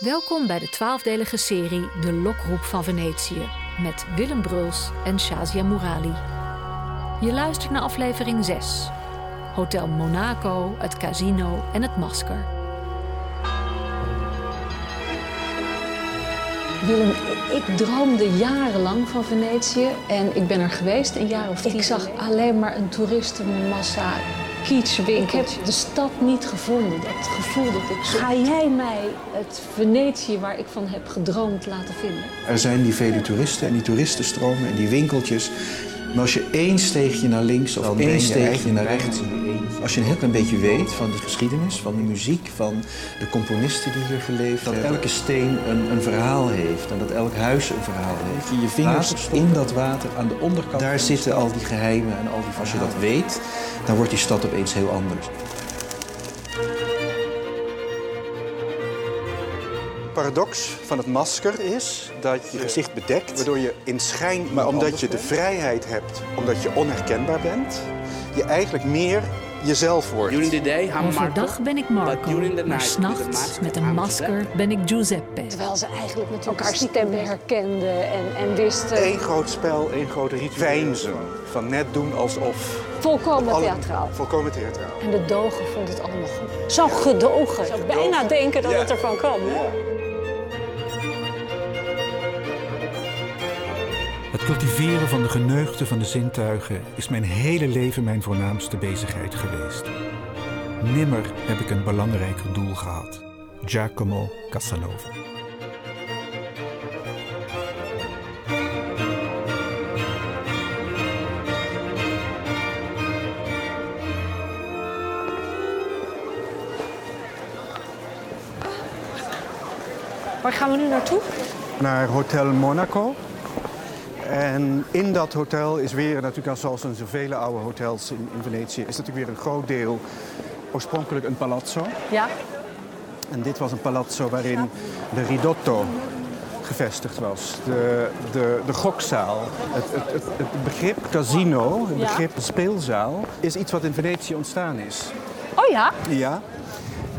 Welkom bij de twaalfdelige serie De Lokroep van Venetië met Willem Bruls en Shazia Mourali. Je luistert naar aflevering 6. Hotel Monaco, het casino en het masker. Willem, ik droomde jarenlang van Venetië en ik ben er geweest een jaar of tien. Ik zag alleen maar een toeristenmassa, kitschwinkeltjes. Ik heb de stad niet gevonden, dat gevoel dat ik... Ga jij mij het Venetië waar ik van heb gedroomd laten vinden? Er zijn die vele toeristen en die toeristenstromen en die winkeltjes. Maar als je één steegje naar links of één steegje naar rechts... Als je een heel klein beetje weet van de geschiedenis, van de muziek, van de componisten die hier geleefd hebben. Dat elke steen een, een verhaal heeft en dat elk huis een verhaal heeft. Je je vingers in dat water aan de onderkant. Daar zitten al die geheimen en al die Als je dat weet, dan wordt die stad opeens heel anders. Paradox van het masker is dat je gezicht bedekt, waardoor je in schijn, maar omdat je de vrijheid hebt, omdat je onherkenbaar bent, je eigenlijk meer jezelf wordt. Overdag ben ik Marco, maar s'nachts met een masker ben ik Giuseppe. Terwijl ze eigenlijk natuurlijk elkaar stemmen herkenden en, en wisten... Eén groot spel, één grote ritueel. Wijnzen, van net doen alsof... Volkomen theatraal. Volkomen theatraal. En de dogen vond het allemaal goed. Zo gedogen. Ik zou bijna denken dat het ervan kwam. Het cultiveren van de geneugten van de zintuigen is mijn hele leven mijn voornaamste bezigheid geweest. Nimmer heb ik een belangrijker doel gehad. Giacomo Casanova. Waar gaan we nu naartoe? Naar Hotel Monaco. En in dat hotel is weer, natuurlijk zoals in zoveel oude hotels in, in Venetië, is natuurlijk weer een groot deel oorspronkelijk een palazzo. Ja. En dit was een palazzo waarin de ridotto gevestigd was. De, de, de gokzaal. Het, het, het, het begrip casino, het Ja. begrip speelzaal, is iets wat in Venetië ontstaan is. Oh ja? Ja.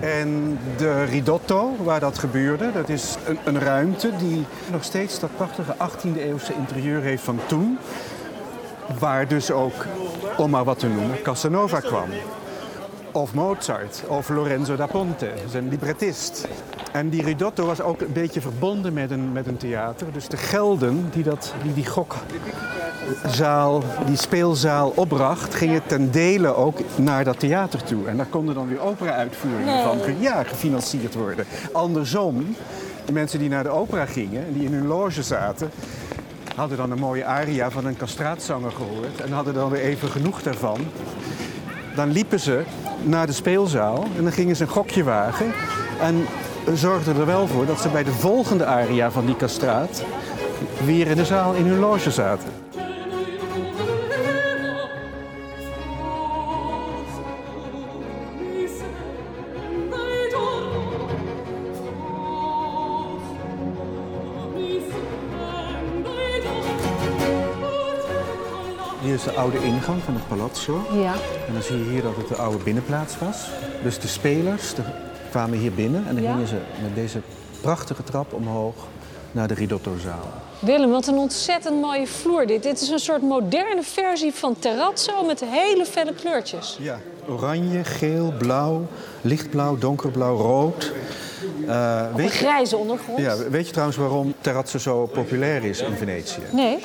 En de ridotto, waar dat gebeurde, dat is een, een ruimte die nog steeds dat prachtige 18e eeuwse interieur heeft van toen. Waar dus ook, om maar wat te noemen, Casanova kwam. Of Mozart, of Lorenzo da Ponte, zijn librettist. En die ridotto was ook een beetje verbonden met een, met een theater. Dus de gelden die dat, die, die gokzaal, die speelzaal opbracht, gingen ten dele ook naar dat theater toe. En daar konden dan weer opera-uitvoeringen van ja, gefinancierd worden. Andersom, de mensen die naar de opera gingen en die in hun loge zaten, hadden dan een mooie aria van een castraatzanger gehoord en hadden dan weer even genoeg daarvan. Dan liepen ze naar de speelzaal en dan gingen ze een gokje wagen. En zorgden er wel voor dat ze bij de volgende aria van die castraat weer in de zaal in hun loge zaten. Oude ingang van het palazzo. Ja. En dan zie je hier dat het de oude binnenplaats was. Dus de spelers de- kwamen hier binnen en dan Ja. gingen ze met deze prachtige trap omhoog naar de ridottozaal. Willem, wat een ontzettend mooie vloer dit. Dit is een soort moderne versie van terrazzo met hele felle kleurtjes. Ja. Oranje, geel, blauw, lichtblauw, donkerblauw, rood. Eh, Een weet, je, grijze ondergrond. ja, weet je trouwens waarom terrazzo zo populair is in Venetië? Nee?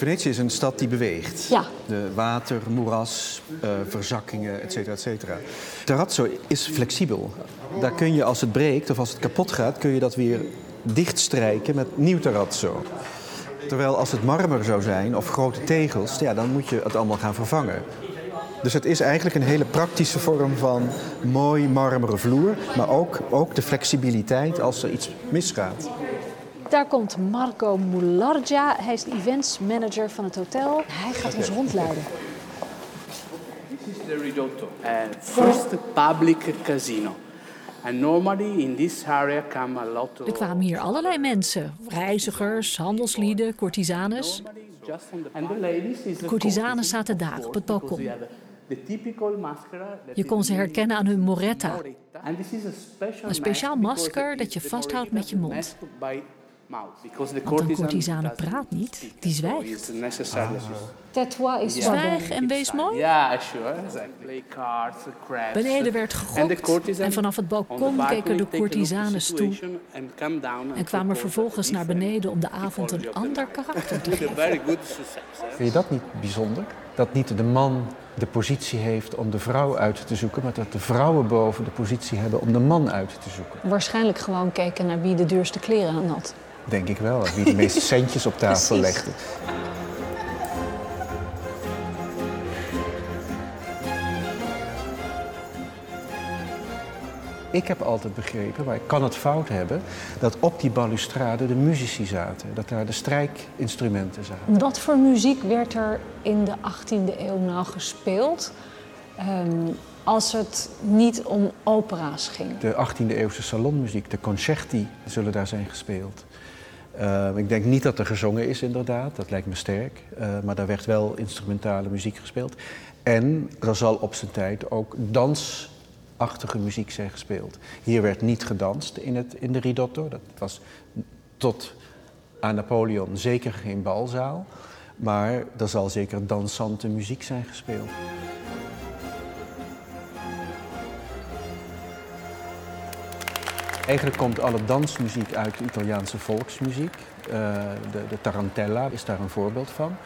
Venetië is een stad die beweegt. Ja. De water, moeras, eh, verzakkingen, et cetera, et cetera. Terrazzo is flexibel. Daar kun je, als het breekt of als het kapot gaat, kun je dat weer dichtstrijken met nieuw terrazzo. Terwijl als het marmer zou zijn of grote tegels, ja, dan moet je het allemaal gaan vervangen. Dus het is eigenlijk een hele praktische vorm van mooi marmeren vloer, maar ook, ook de flexibiliteit als er iets misgaat. Daar komt Marco Moulargia. Hij is de events manager van het hotel. Hij gaat ons rondleiden. This is the Ridotto, uh, first public casino. And normally in this area come a lot of. Er kwamen hier allerlei mensen. Reizigers, handelslieden, courtisanes. Courtesy, zaten daar op het balkon. Je kon ze herkennen aan hun. Moretta, Een speciaal masker dat je vasthoudt met je mond. Want een courtisane praat niet, die zwijgt. Tatouage is Zwijg en wees mooi. Ja, sure. Beneden werd gegokt en vanaf het balkon keken de courtisanes toe en kwamen vervolgens naar beneden om de avond een ander karakter te geven. Success. Vind je dat niet bijzonder? Dat niet de man de positie heeft om de vrouw uit te zoeken, maar dat de vrouwen boven de positie hebben om de man uit te zoeken. Waarschijnlijk gewoon keken naar wie de duurste kleren aan had. Denk ik wel. Wie de meeste centjes op tafel legde. Ik heb altijd begrepen, maar ik kan het fout hebben, dat op die balustrade de muzici zaten. Dat daar de strijkinstrumenten zaten. Wat voor muziek werd er in de 18e eeuw nou gespeeld ehm, als het niet om opera's ging? De 18e eeuwse salonmuziek, de concerti, zullen daar zijn gespeeld. Eh, ik denk niet dat er gezongen is, inderdaad, dat lijkt me sterk. Eh, maar daar werd wel instrumentale muziek gespeeld. En er zal op zijn tijd ook dansachtige muziek zijn gespeeld. Hier werd niet gedanst in, het, in de ridotto. Dat was tot aan Napoleon zeker geen balzaal. Maar er zal zeker dansante muziek zijn gespeeld. Eigenlijk komt alle dansmuziek uit de Italiaanse volksmuziek. Eh, de, de tarantella is daar een voorbeeld van.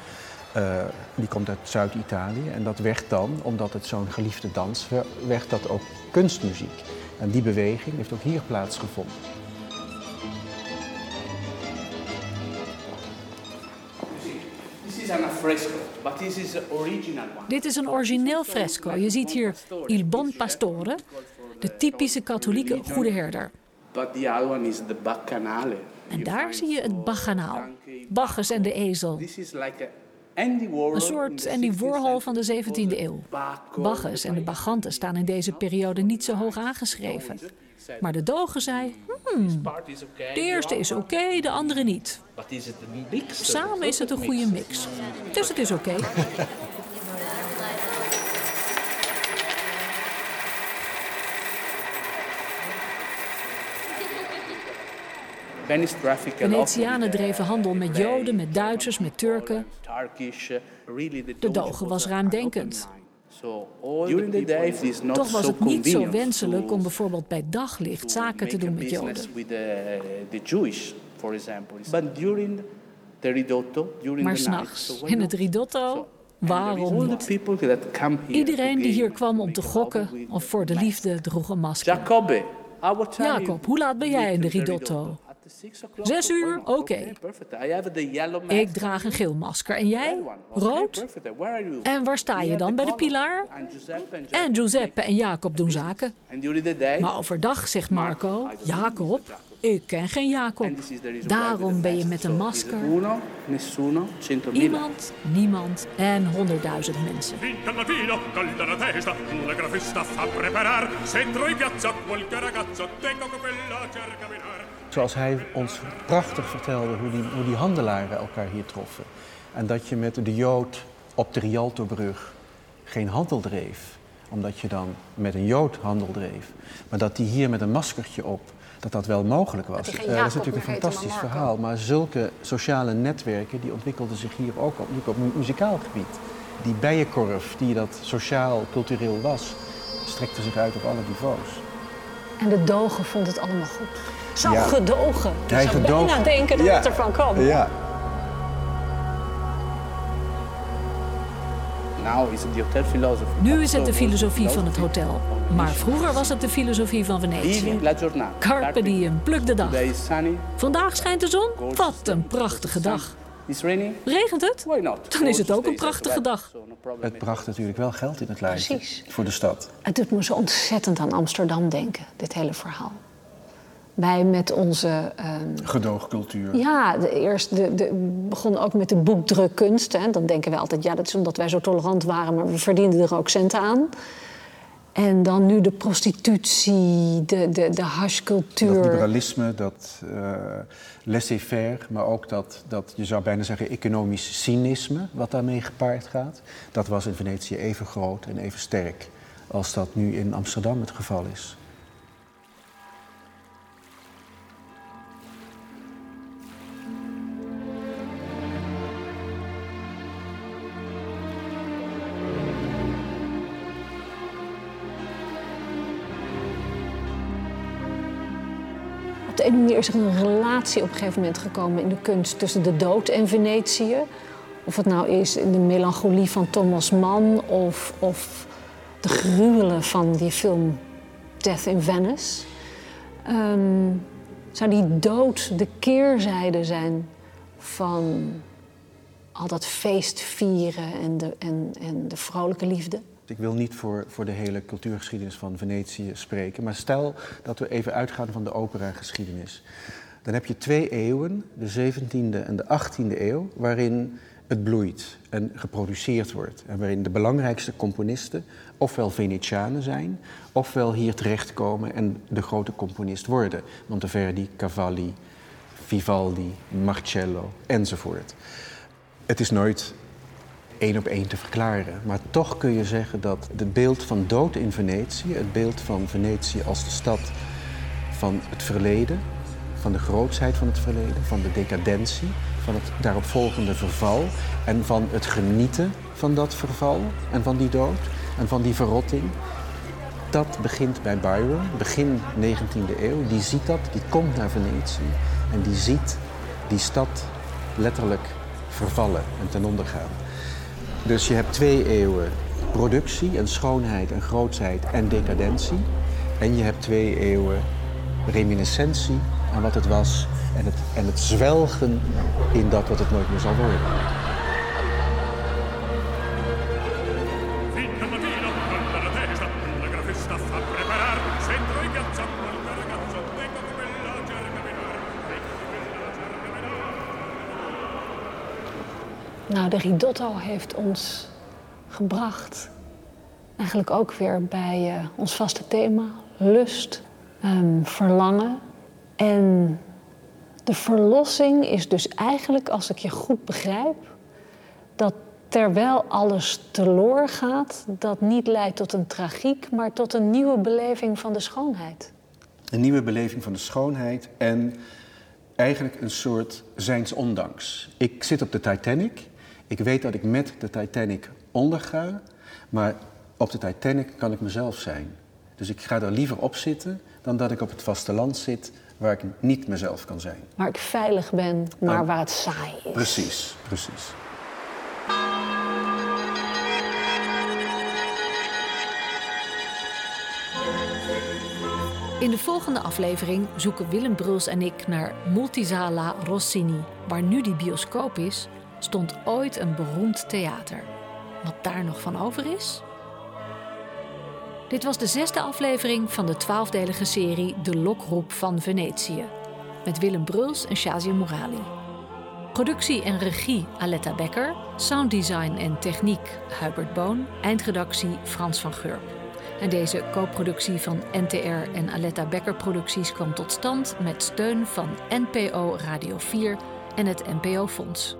Eh, die komt uit Zuid-Italië en dat werd dan, omdat het zo'n geliefde dans werd, werd dat ook kunstmuziek. En die beweging heeft ook hier plaatsgevonden. This is an affresco, but this is the original one. Dit is een origineel fresco. Je ziet hier Il Bon Pastore, de typische katholieke goede herder. En daar zie je het baganaal. Bacchus en de ezel. Een soort Andy Warhol van de 17e eeuw. Bacchus en de baganten staan in deze periode niet zo hoog aangeschreven. Maar de doge zei, hmm, de eerste is oké, de andere niet. Samen is het een goede mix. Dus het is oké. Venetianen dreven handel met Joden, met Duitsers, met Turken. Uh, De doge was ruimdenkend. Toch was het niet zo wenselijk om bijvoorbeeld bij daglicht zaken te doen met Joden. during Maar the night, s'nachts, in het ridotto, waarom niet? Iedereen die hier kwam om te gokken of voor de liefde droeg een masker. Jacob, hoe laat ben jij in de ridotto? Zes uur? Oké. okay. Ik draag een geel masker. En jij? Rood? En waar sta je dan? Bij de pilaar? En Giuseppe en Jacob doen zaken. Maar overdag zegt Marco, Jacob, ik ken geen Jacob. Daarom ben je met een masker. Iemand, niemand en honderdduizend mensen. Zoals hij ons prachtig vertelde hoe die, hoe die handelaren elkaar hier troffen. En dat je met de Jood op de Rialtobrug geen handel dreef, omdat je dan met een Jood handel dreef. Maar dat die hier met een maskertje op, dat dat wel mogelijk was. Dat Eh, dat is natuurlijk een fantastisch verhaal. Maar zulke sociale netwerken die ontwikkelden zich hier ook op, op mu- muzikaal gebied. Die bijenkorf die dat sociaal-cultureel was, strekte zich uit op alle niveaus. En de doge vond het allemaal goed. Zo Ja. gedogen. Je zou gedoog- bijna denken dat Ja. het ervan kwam. Ja. Philosophy. Nu is het de So, filosofie van het hotel. Maar vroeger was het de filosofie van Venetië. la giornata. Carpe diem, pluk de dag. Today is sunny. Vandaag schijnt de zon. Wat een prachtige dag. It's raining. Regent het? Why not? Dan is het ook een prachtige dag. Het bracht natuurlijk wel geld in het lijstje Precies. voor de stad. Het doet me zo ontzettend aan Amsterdam denken, dit hele verhaal. Wij met onze... ehm, Gedoogcultuur. ja, de, eerst de, de, begonnen ook met de boekdrukkunst. Hè. Dan denken we altijd, ja, dat is omdat wij zo tolerant waren... maar we verdienden er ook centen aan. En dan nu de prostitutie, de, de, de Dat hashcultuur. liberalisme, dat eh laissez-faire, maar ook dat, dat, je zou bijna zeggen, economisch cynisme, wat daarmee gepaard gaat. Dat was in Venetië even groot en even sterk als dat nu in Amsterdam het geval is. Op de ene manier is er een relatie op een gegeven moment gekomen in de kunst tussen de dood en Venetië. Of het nou is in de melancholie van Thomas Mann of, of de gruwelen van die film Death in Venice. Ehm, zou die dood de keerzijde zijn van al dat feestvieren en de, en, en de vrolijke liefde? Ik wil niet voor, voor de hele cultuurgeschiedenis van Venetië spreken, maar stel dat we even uitgaan van de operageschiedenis. Dan heb je twee eeuwen, de 17e en de 18e eeuw, waarin het bloeit en geproduceerd wordt. En waarin de belangrijkste componisten ofwel Venetianen zijn, ofwel hier terechtkomen en de grote componist worden. Monteverdi, Cavalli, Vivaldi, Marcello enzovoort. Het is nooit één op één te verklaren, maar toch kun je zeggen dat het beeld van dood in Venetië, het beeld van Venetië als de stad van het verleden, van de grootsheid van het verleden, van de decadentie, van het daaropvolgende verval en van het genieten van dat verval en van die dood en van die verrotting. Dat begint bij Byron, begin 19e eeuw. Die ziet dat, die komt naar Venetië en die ziet die stad letterlijk vervallen en ten onder gaan. Dus je hebt twee eeuwen productie en schoonheid en grootsheid en decadentie. En je hebt twee eeuwen reminiscentie aan wat het was en het, en het zwelgen in dat wat het nooit meer zal worden. Nou, de ridotto heeft ons gebracht eigenlijk ook weer bij uh, ons vaste thema: lust, um, verlangen. En de verlossing is dus eigenlijk, als ik je goed begrijp, dat terwijl alles teloor gaat, dat niet leidt tot een tragiek, maar tot een nieuwe beleving van de schoonheid. Een nieuwe beleving van de schoonheid en eigenlijk een soort zijns ondanks. Ik zit op de Titanic. Ik weet dat ik met de Titanic onderga, maar op de Titanic kan ik mezelf zijn. Dus ik ga daar liever op zitten dan dat ik op het vasteland zit waar ik niet mezelf kan zijn. Waar ik veilig ben, maar oh. waar het saai is. Precies, precies. In de volgende aflevering zoeken Willem Bruls en ik naar Multisala Rossini. Waar nu die bioscoop is, stond ooit een beroemd theater. Wat daar nog van over is? Dit was de zesde aflevering van de twaalfdelige serie De Lokroep van Venetië. Met Willem Bruls en Shazia Morali. Productie en regie Aletta Becker. Sounddesign en techniek Hubert Boon. Eindredactie Frans van Gurp. En deze co-productie van NTR en Aletta Becker Producties kwam tot stand met steun van NPO Radio 4 en het NPO Fonds.